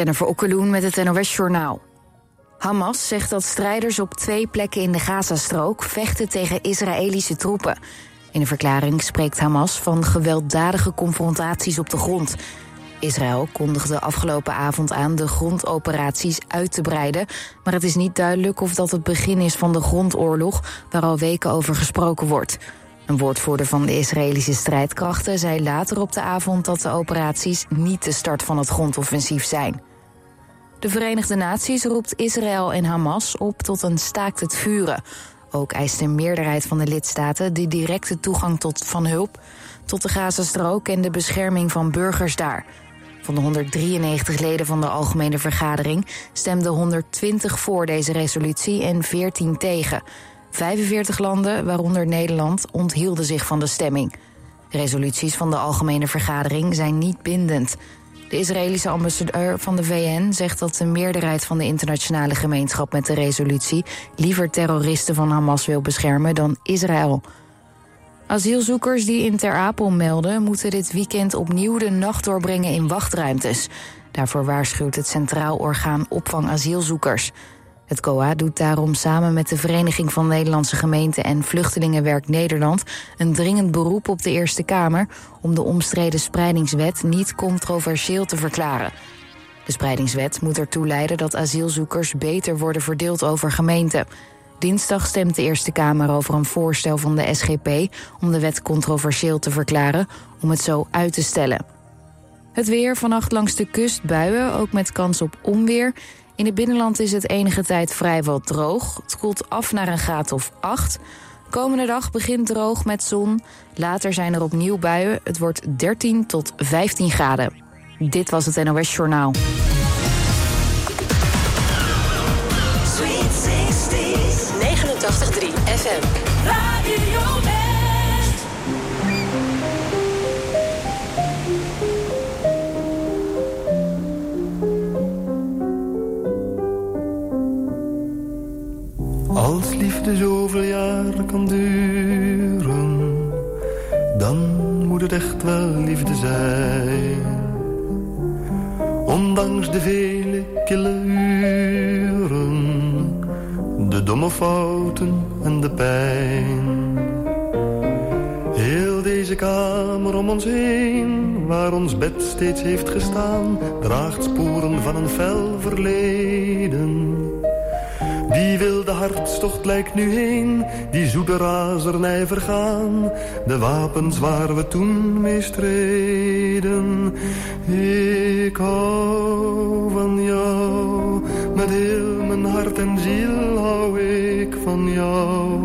Jennifer Okkeloen met het NOS Journaal. Hamas zegt dat strijders op twee plekken in de Gazastrook vechten tegen Israëlische troepen. In een verklaring spreekt Hamas van gewelddadige confrontaties op de grond. Israël kondigde afgelopen avond aan de grondoperaties uit te breiden, maar het is niet duidelijk of dat het begin is van de grondoorlog waar al weken over gesproken wordt. Een woordvoerder van de Israëlische strijdkrachten zei later op de avond dat de operaties niet de start van het grondoffensief zijn. De Verenigde Naties roept Israël en Hamas op tot een staakt het vuren. Ook eist een meerderheid van de lidstaten de directe toegang tot, van hulp tot de Gazastrook en de bescherming van burgers daar. Van de 193 leden van de Algemene Vergadering stemden 120 voor deze resolutie en 14 tegen. 45 landen, waaronder Nederland, onthielden zich van de stemming. Resoluties van de Algemene Vergadering zijn niet bindend. De Israëlische ambassadeur van de VN zegt dat de meerderheid van de internationale gemeenschap met de resolutie liever terroristen van Hamas wil beschermen dan Israël. Asielzoekers die in Ter Apel melden, moeten dit weekend opnieuw de nacht doorbrengen in wachtruimtes. Daarvoor waarschuwt het Centraal Orgaan Opvang Asielzoekers. Het COA doet daarom samen met de Vereniging van Nederlandse Gemeenten en Vluchtelingenwerk Nederland een dringend beroep op de Eerste Kamer om de omstreden spreidingswet niet controversieel te verklaren. De spreidingswet moet ertoe leiden dat asielzoekers beter worden verdeeld over gemeenten. Dinsdag stemt de Eerste Kamer over een voorstel van de SGP om de wet controversieel te verklaren, om het zo uit te stellen. Het weer vannacht langs de kust buien, ook met kans op onweer. In het binnenland is het enige tijd vrijwel droog. Het koelt af naar een graad of 8. Komende dag begint droog met zon. Later zijn er opnieuw buien. Het wordt 13 tot 15 graden. Dit was het NOS Journaal. Sweet 60s, 89.3 FM. Liefde zoveel jaren kan duren, dan moet het echt wel liefde zijn. Ondanks de vele kille uren, de domme fouten en de pijn. Heel deze kamer om ons heen, waar ons bed steeds heeft gestaan, draagt sporen van een fel verleden. Die wilde hartstocht lijkt nu heen, die zoete razernij vergaan. De wapens waar we toen mee streden. Ik hou van jou, met heel mijn hart en ziel hou ik van jou.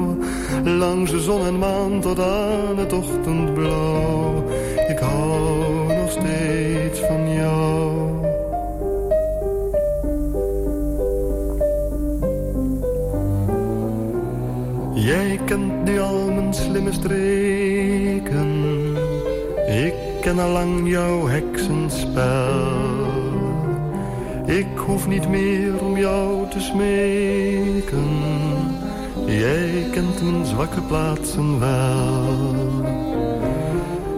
Langs de zon en maan tot aan het ochtendblauw. Ik hou nog steeds kent nu al mijn slimme streken. Ik ken al lang jouw heksenspel. Ik hoef niet meer om jou te smeken. Jij kent mijn zwakke plaatsen wel.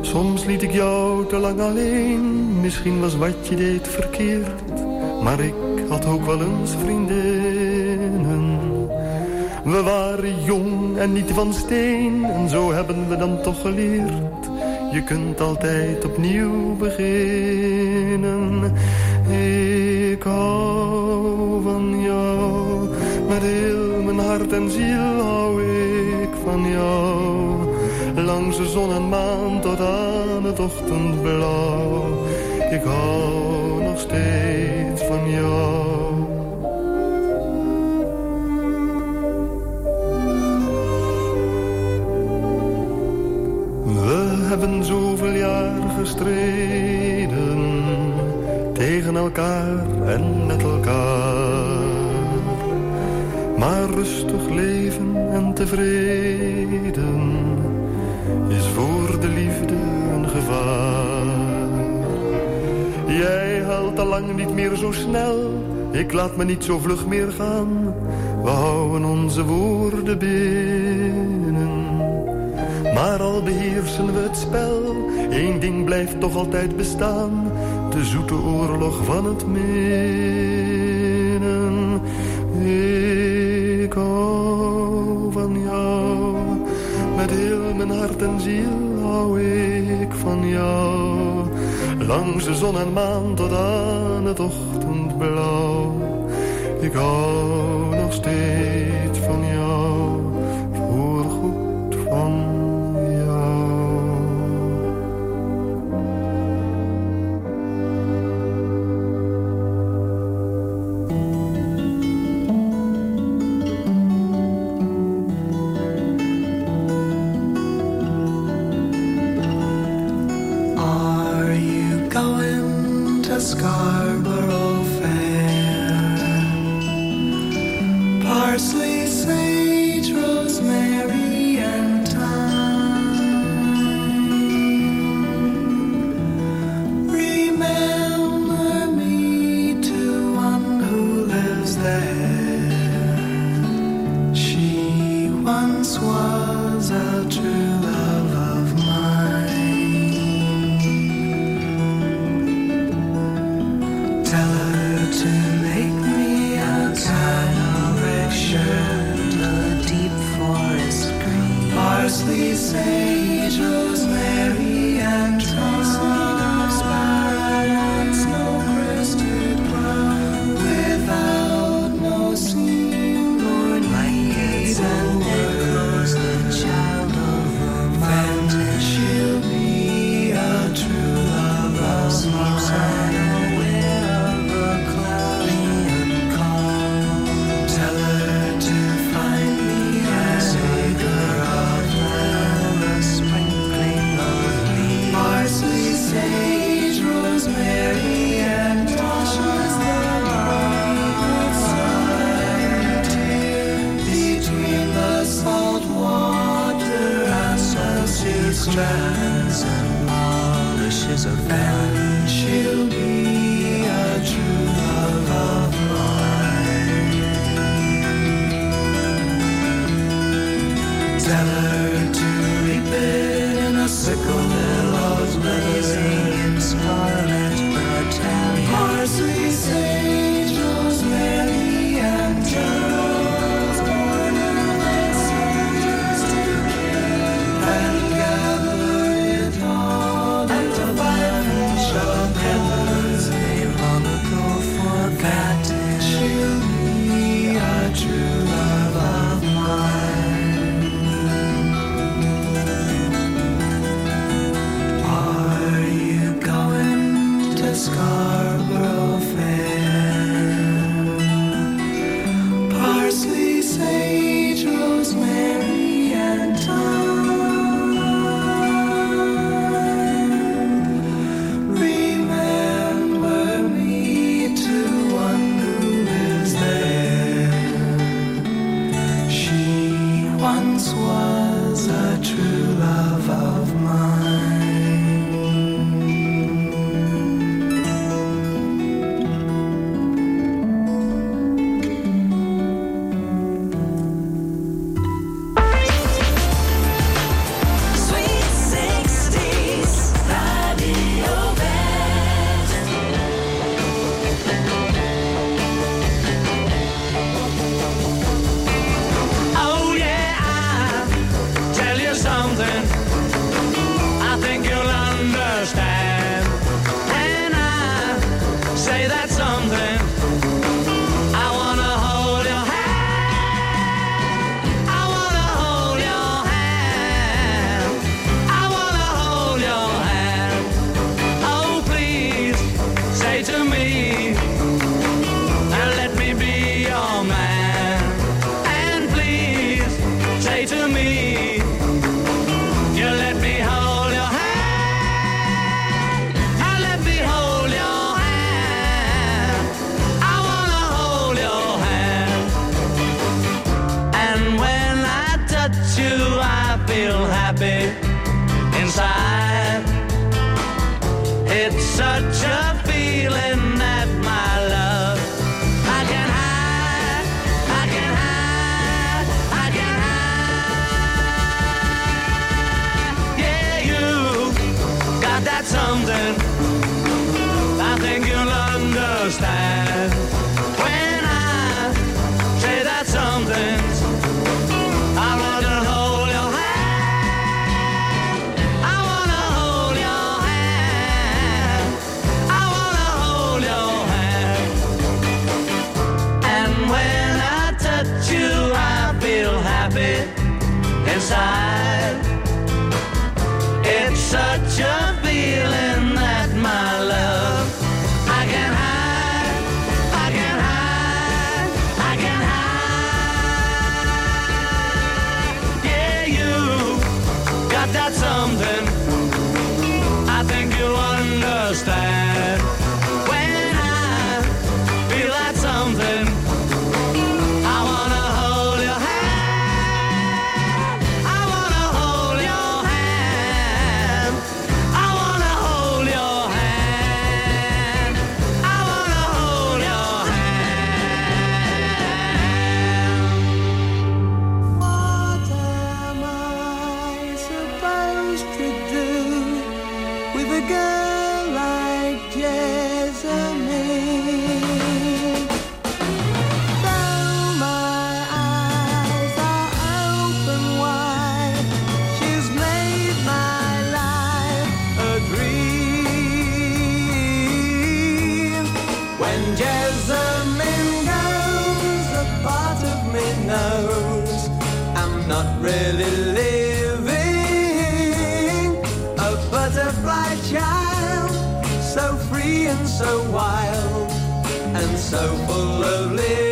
Soms liet ik jou te lang alleen. Misschien was wat je deed verkeerd. Maar ik had ook wel eens vriendinnen. We waren jong en niet van steen en zo hebben we dan toch geleerd. Je kunt altijd opnieuw beginnen. Ik hou van jou, met heel mijn hart en ziel hou ik van jou. Langs de zon en maan tot aan het ochtendblauw. Ik hou nog steeds van jou. Hebben zoveel jaar gestreden tegen elkaar en met elkaar. Maar rustig leven en tevreden is voor de liefde een gevaar. Jij haalt al lang niet meer zo snel, ik laat me niet zo vlug meer gaan. We houden onze woorden binnen. Maar al beheersen we het spel, één ding blijft toch altijd bestaan. De zoete oorlog van het menen, Ik hou van jou, met heel mijn hart en ziel hou ik van jou. Langs de zon en maan tot aan het ochtendblauw. Ik hou nog steeds van jou. so wild and so full of living.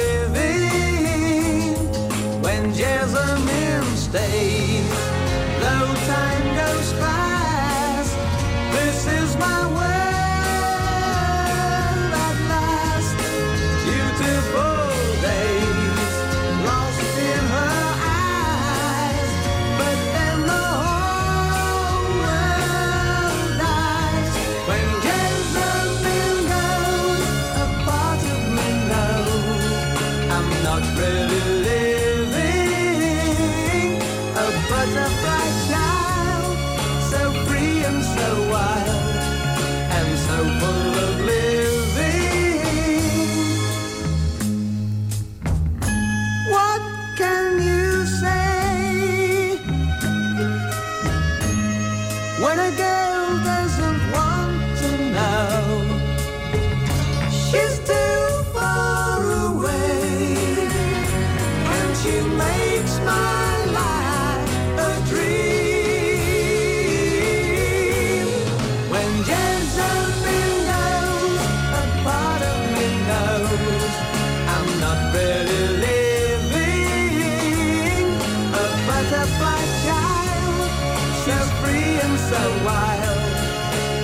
so free and so wild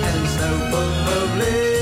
and so full of.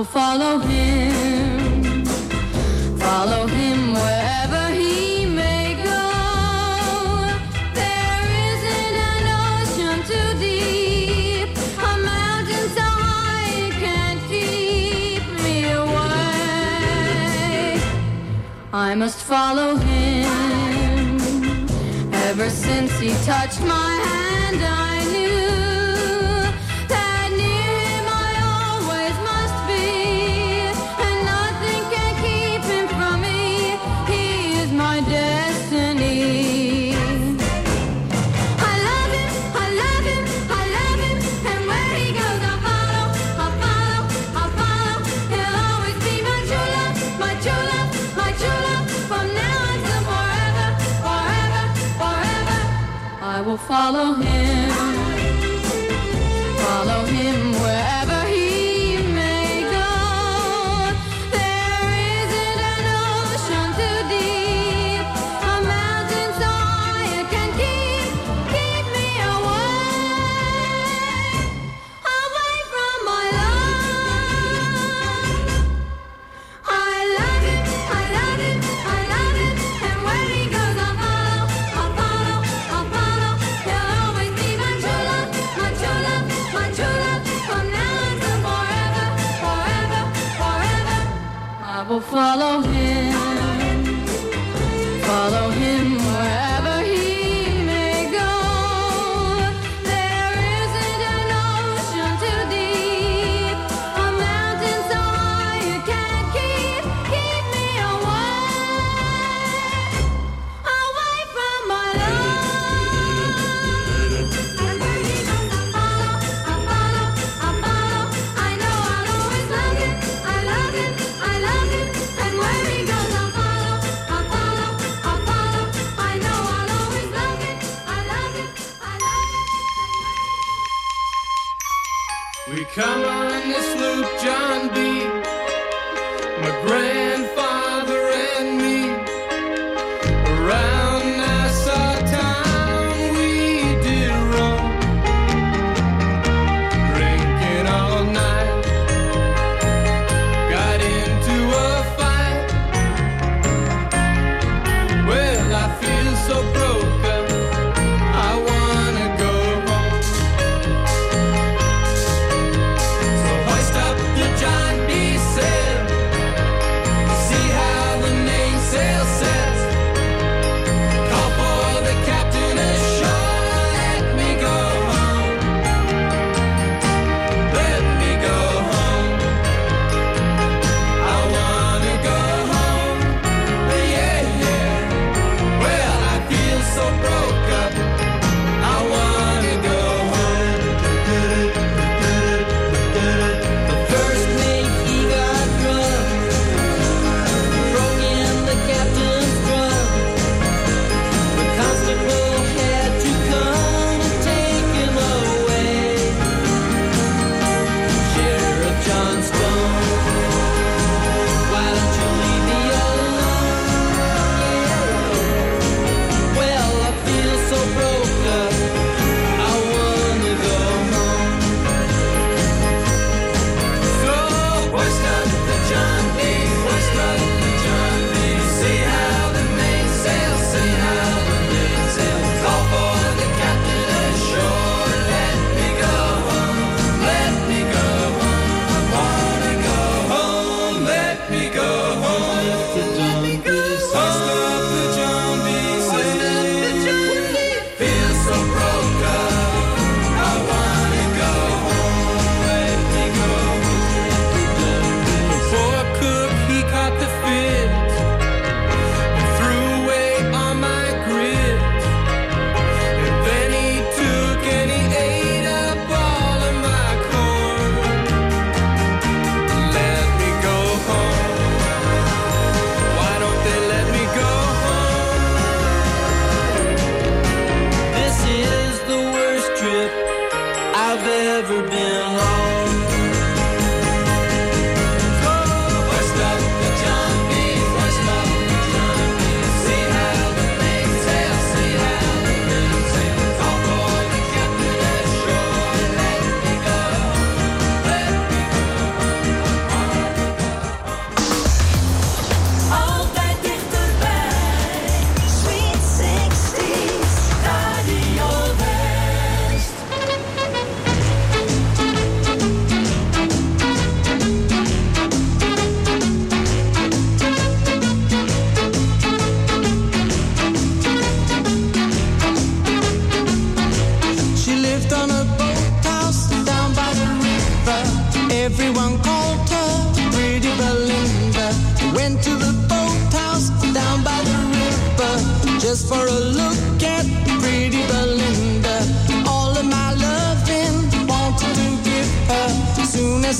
will follow him, follow him wherever he may go. There isn't an ocean too deep, a mountain so high it can't keep me away. I must follow him. Ever since he touched my hand, I follow him,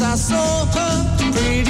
I saw her pretty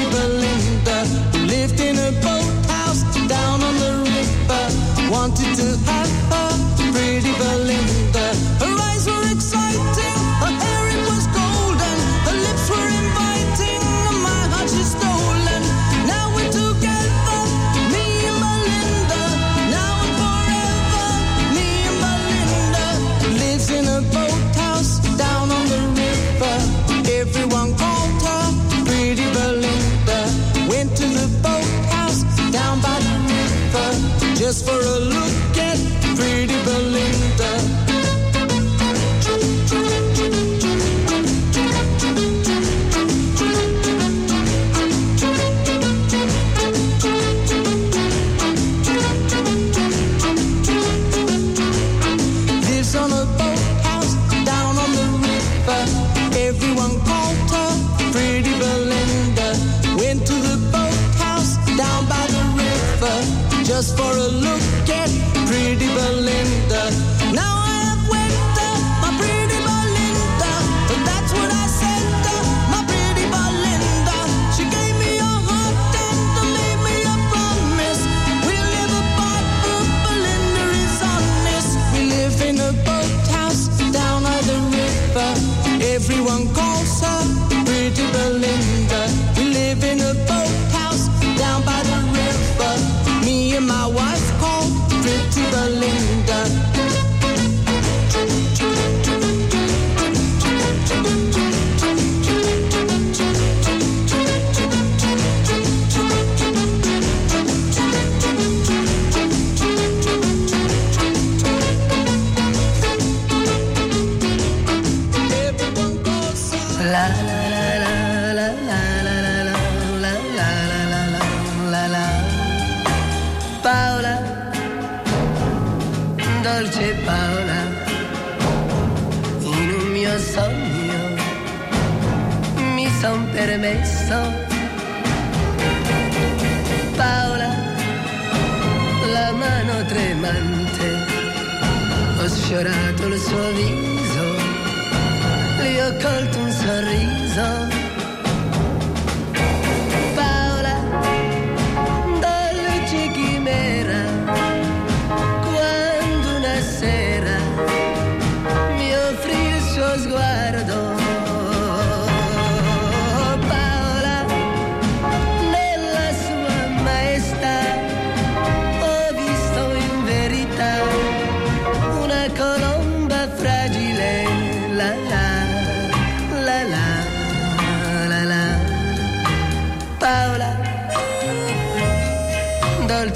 darling. messo. Paola, la mano tremante, ho sfiorato il suo viso, gli ho colto un sorriso.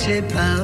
eclipse par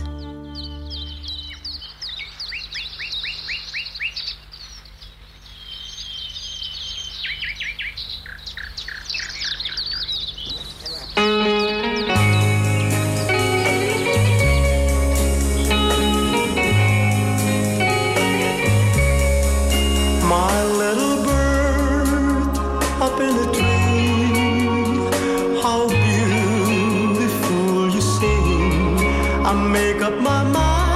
My mind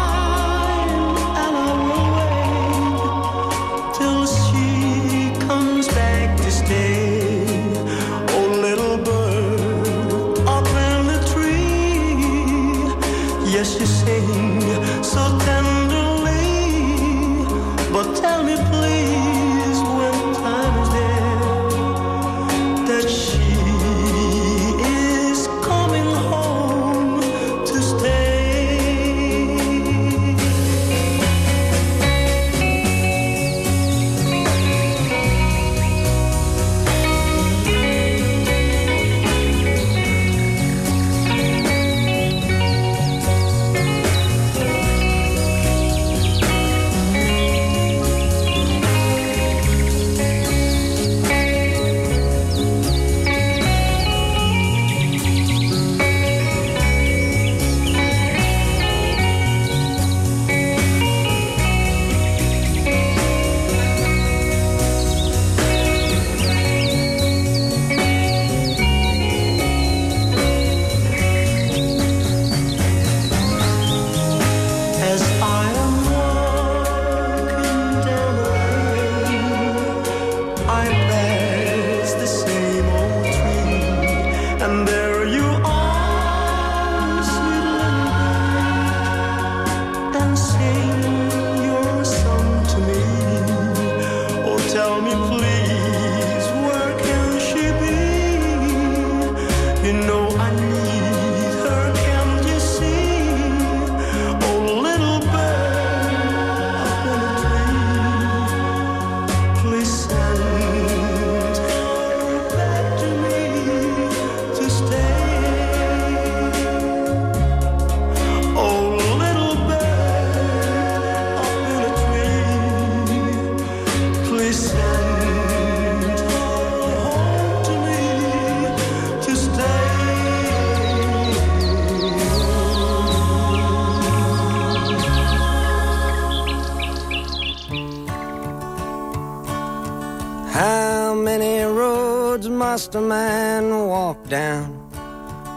must a man walk down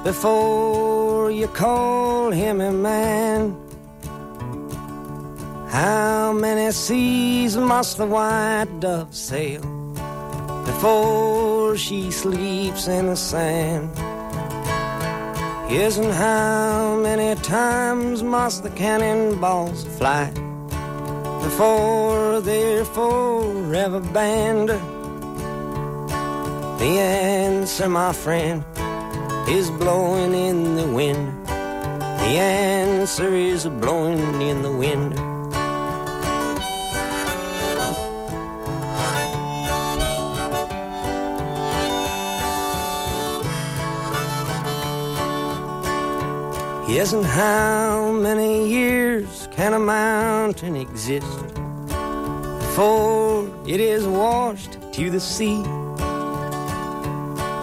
before you call him a man? How many seas must the white dove sail before she sleeps in the sand? And how many times must the cannonballs fly before they're forever banned? The answer, my friend, is blowing in the wind. The answer is blowing in the wind. Yes, and how many years can a mountain exist before it is washed to the sea?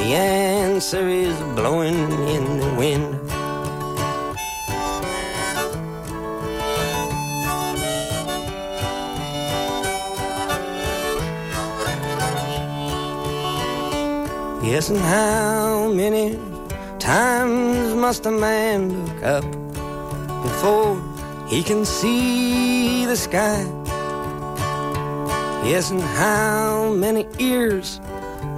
The answer is blowing in the wind. Yes, and how many times must a man look up before he can see the sky? Yes, and how many ears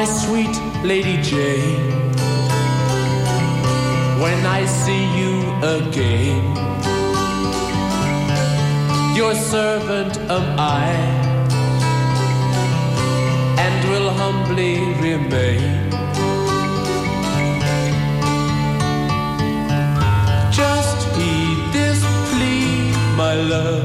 My sweet Lady Jane. When I see you again, your servant am I, and will humbly remain. Just heed this plea, my love,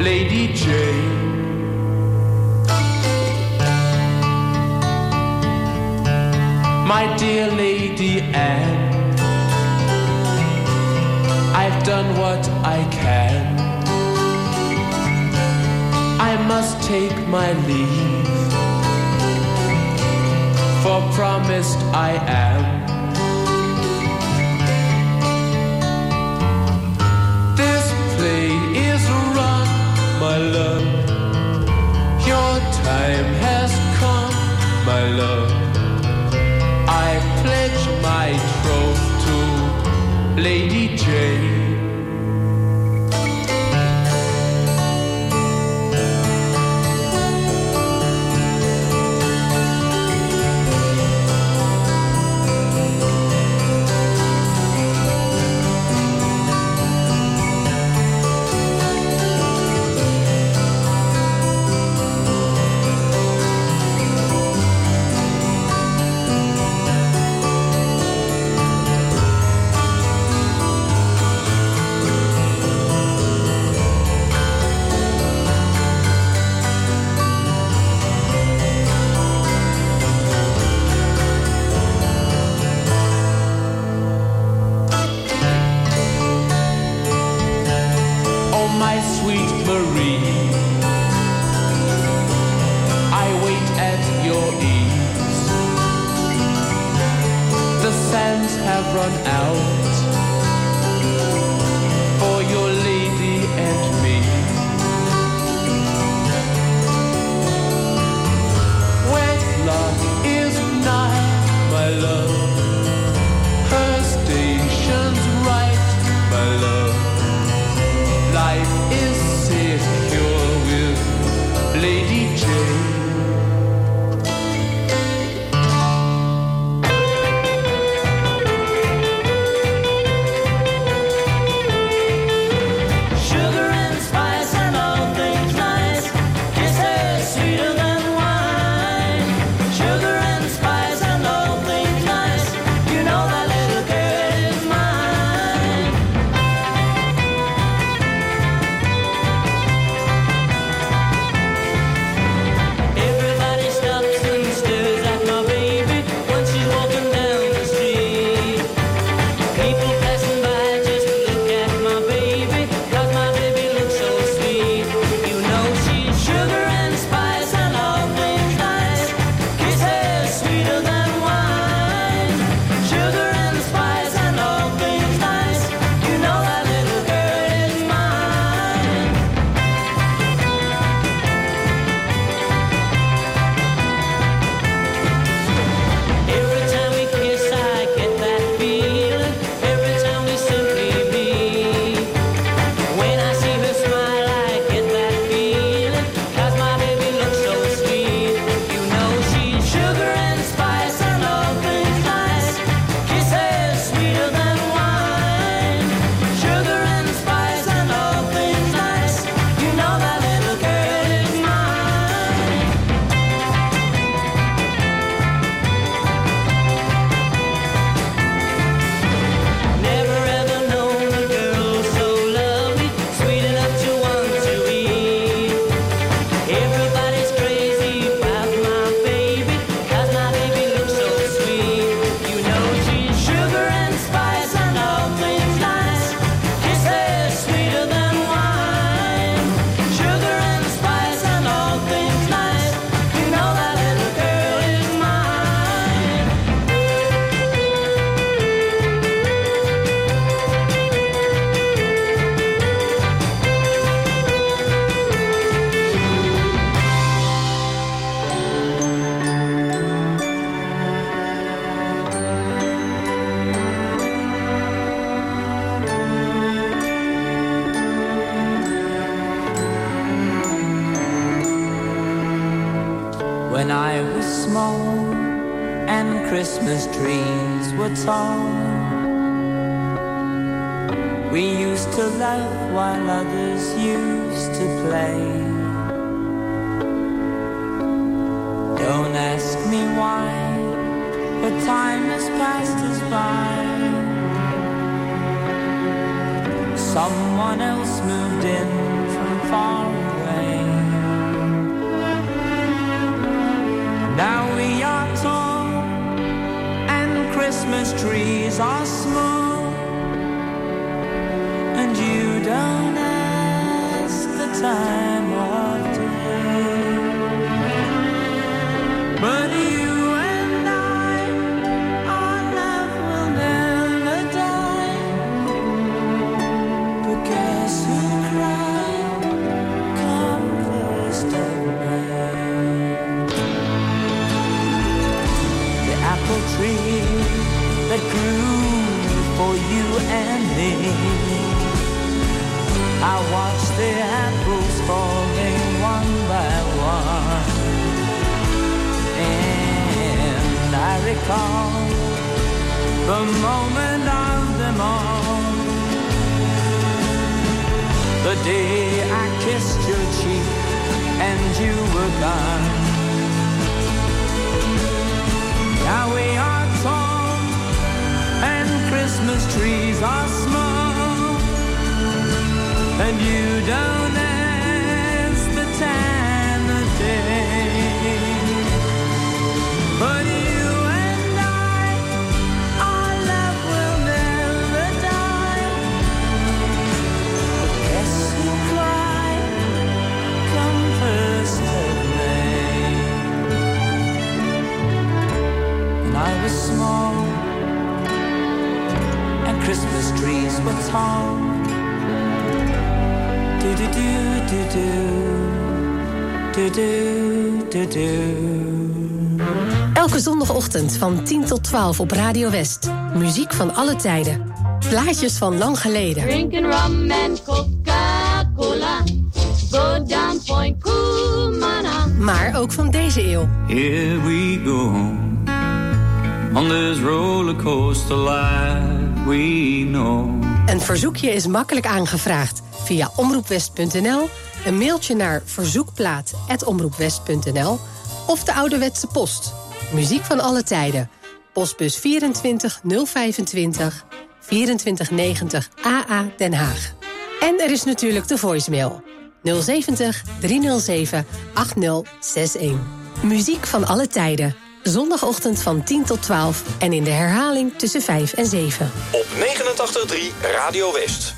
Lady Jane. My dear Lady Anne, I've done what I can. I must take my leave, for promised I am. My love. Your time has come, my love. I pledge my troth to Lady Jane. Someone else moved in from far away. Now we are tall and Christmas trees are small. And you don't ask the time I watched the apples falling one by one. And I recall the moment of them all. The day I kissed your cheek and you were gone. Now we are Christmas trees are small. And you don't ask the time of day. But you and I, our love will never die. Guess who cried? Come first of May. And I was small, Christmas trees were tall. Do do do do do do do do do. Elke zondagochtend van 10 tot 12 op Radio West. Muziek van alle tijden. Plaatjes van lang geleden. Drinking rum and Coca-Cola. Go down Point Kumana. Maar ook van deze eeuw. Here we go on this roller coaster life we know. Een verzoekje is makkelijk aangevraagd via omroepwest.nl, een mailtje naar verzoekplaat.omroepwest.nl of de ouderwetse post. Muziek van alle tijden. Postbus 24 025 2490 AA Den Haag. En er is natuurlijk de voicemail 070 307 8061. Muziek van alle tijden. Zondagochtend van 10 tot 12 en in de herhaling tussen 5 en 7. Op 89.3 Radio West.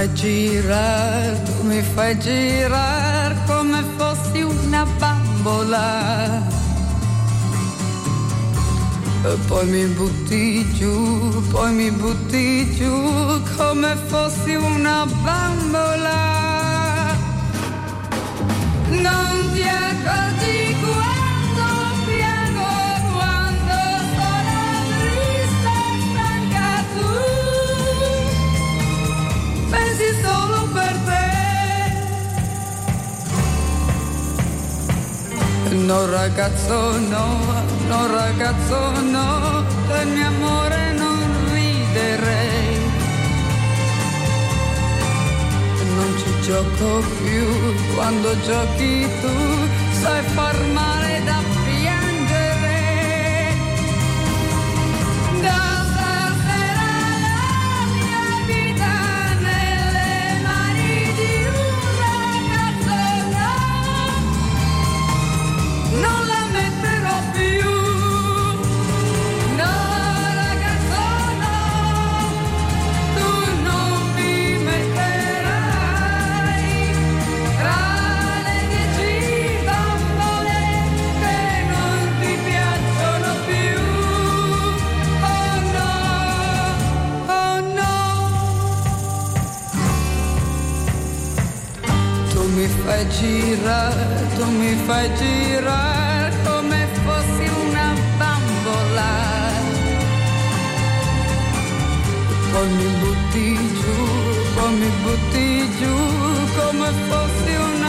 fai girare, tu mi fai girare come fossi una bambola. E poi mi butti giù, poi mi butti giù come fossi una bambola. Non ti accorgi quando No ragazzo no, no ragazzo no, del mio amore non riderei. Non ci gioco più, quando giochi tu sai far male da girato, mi fai girare come fossi una bambola. Poi mi butti giù, poi mi butti giù come fossi una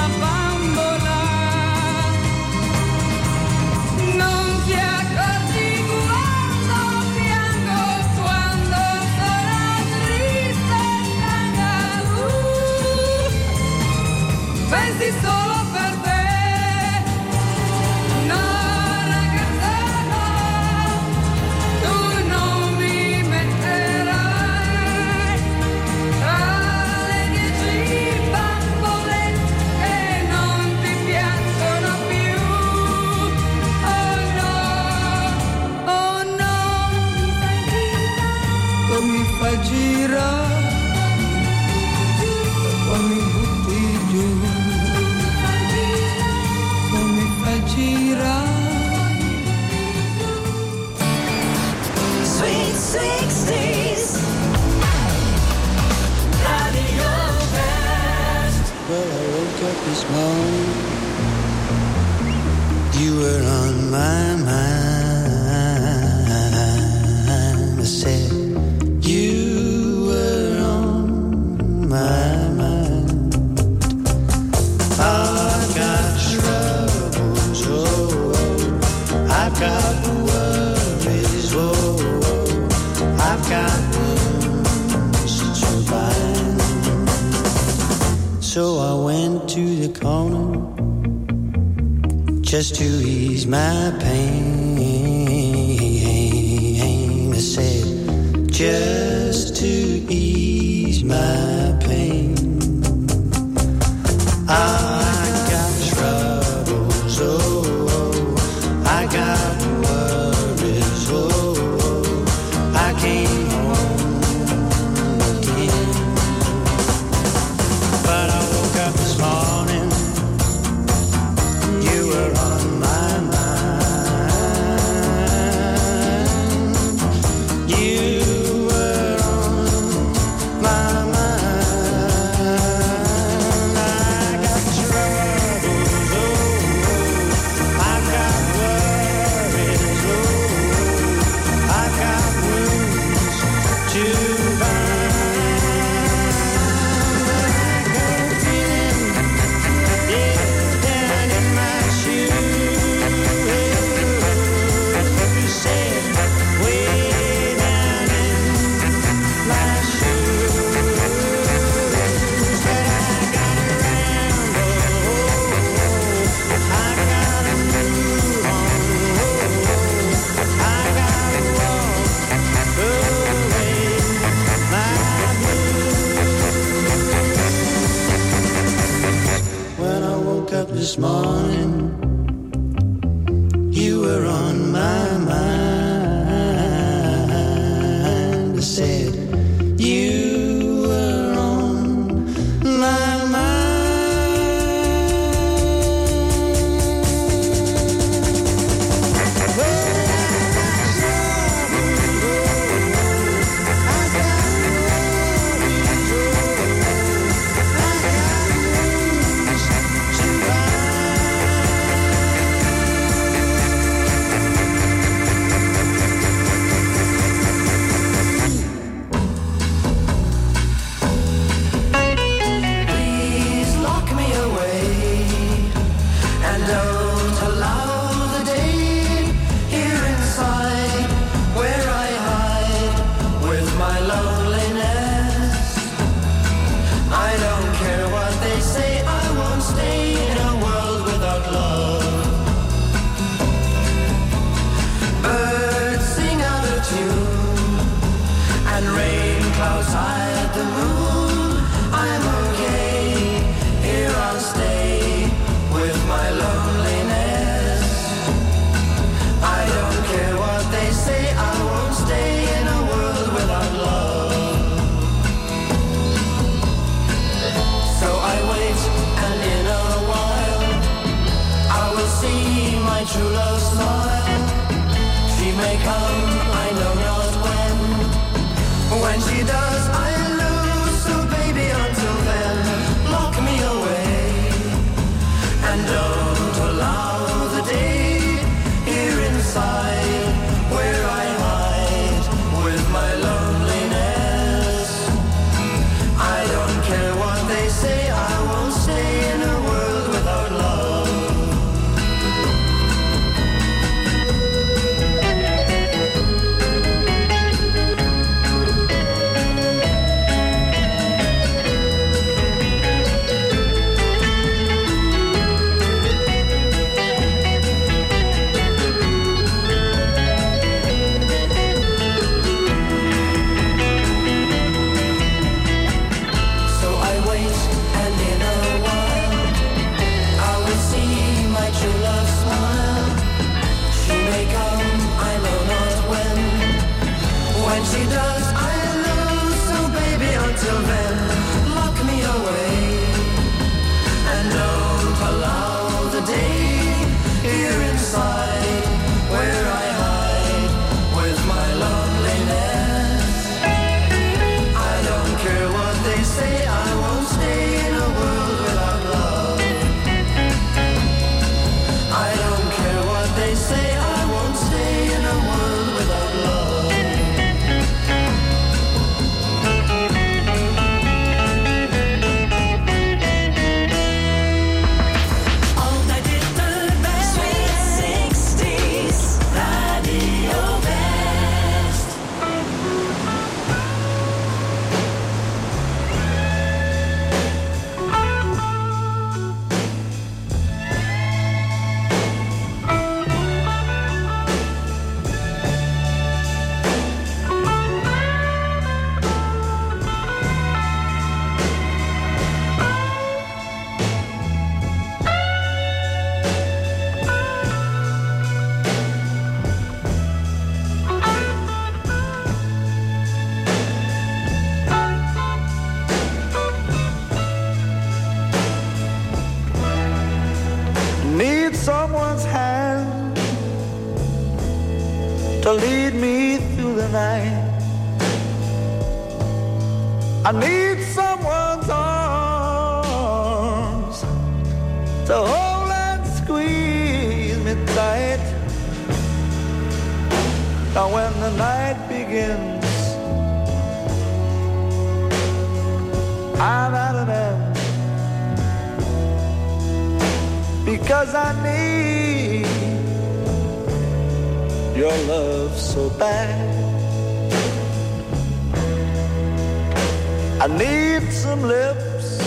I need some lips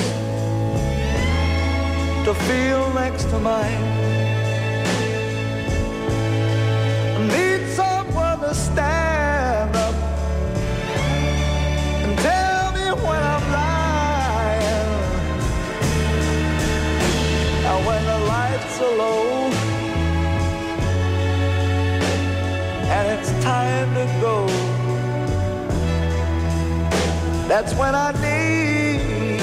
to feel next to mine. I need someone to stand up and tell me when I'm lying. And when the lights are low and it's time to go. That's when I need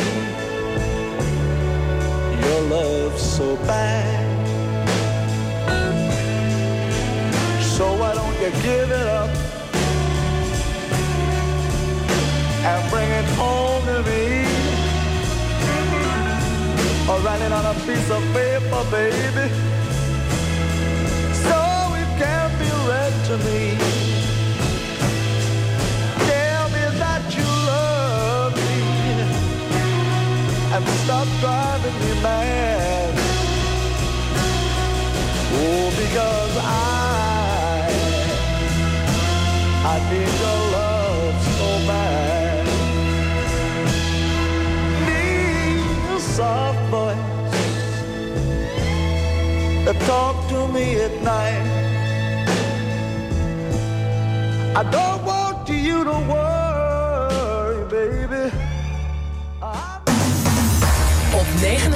your love so bad. So why don't you give it up and bring it home to me? Or write it on a piece of paper, baby, so it can be read to me. stop driving me mad. Oh, because I, I need your love so bad. Need a soft voice that talk to me at night. I don't.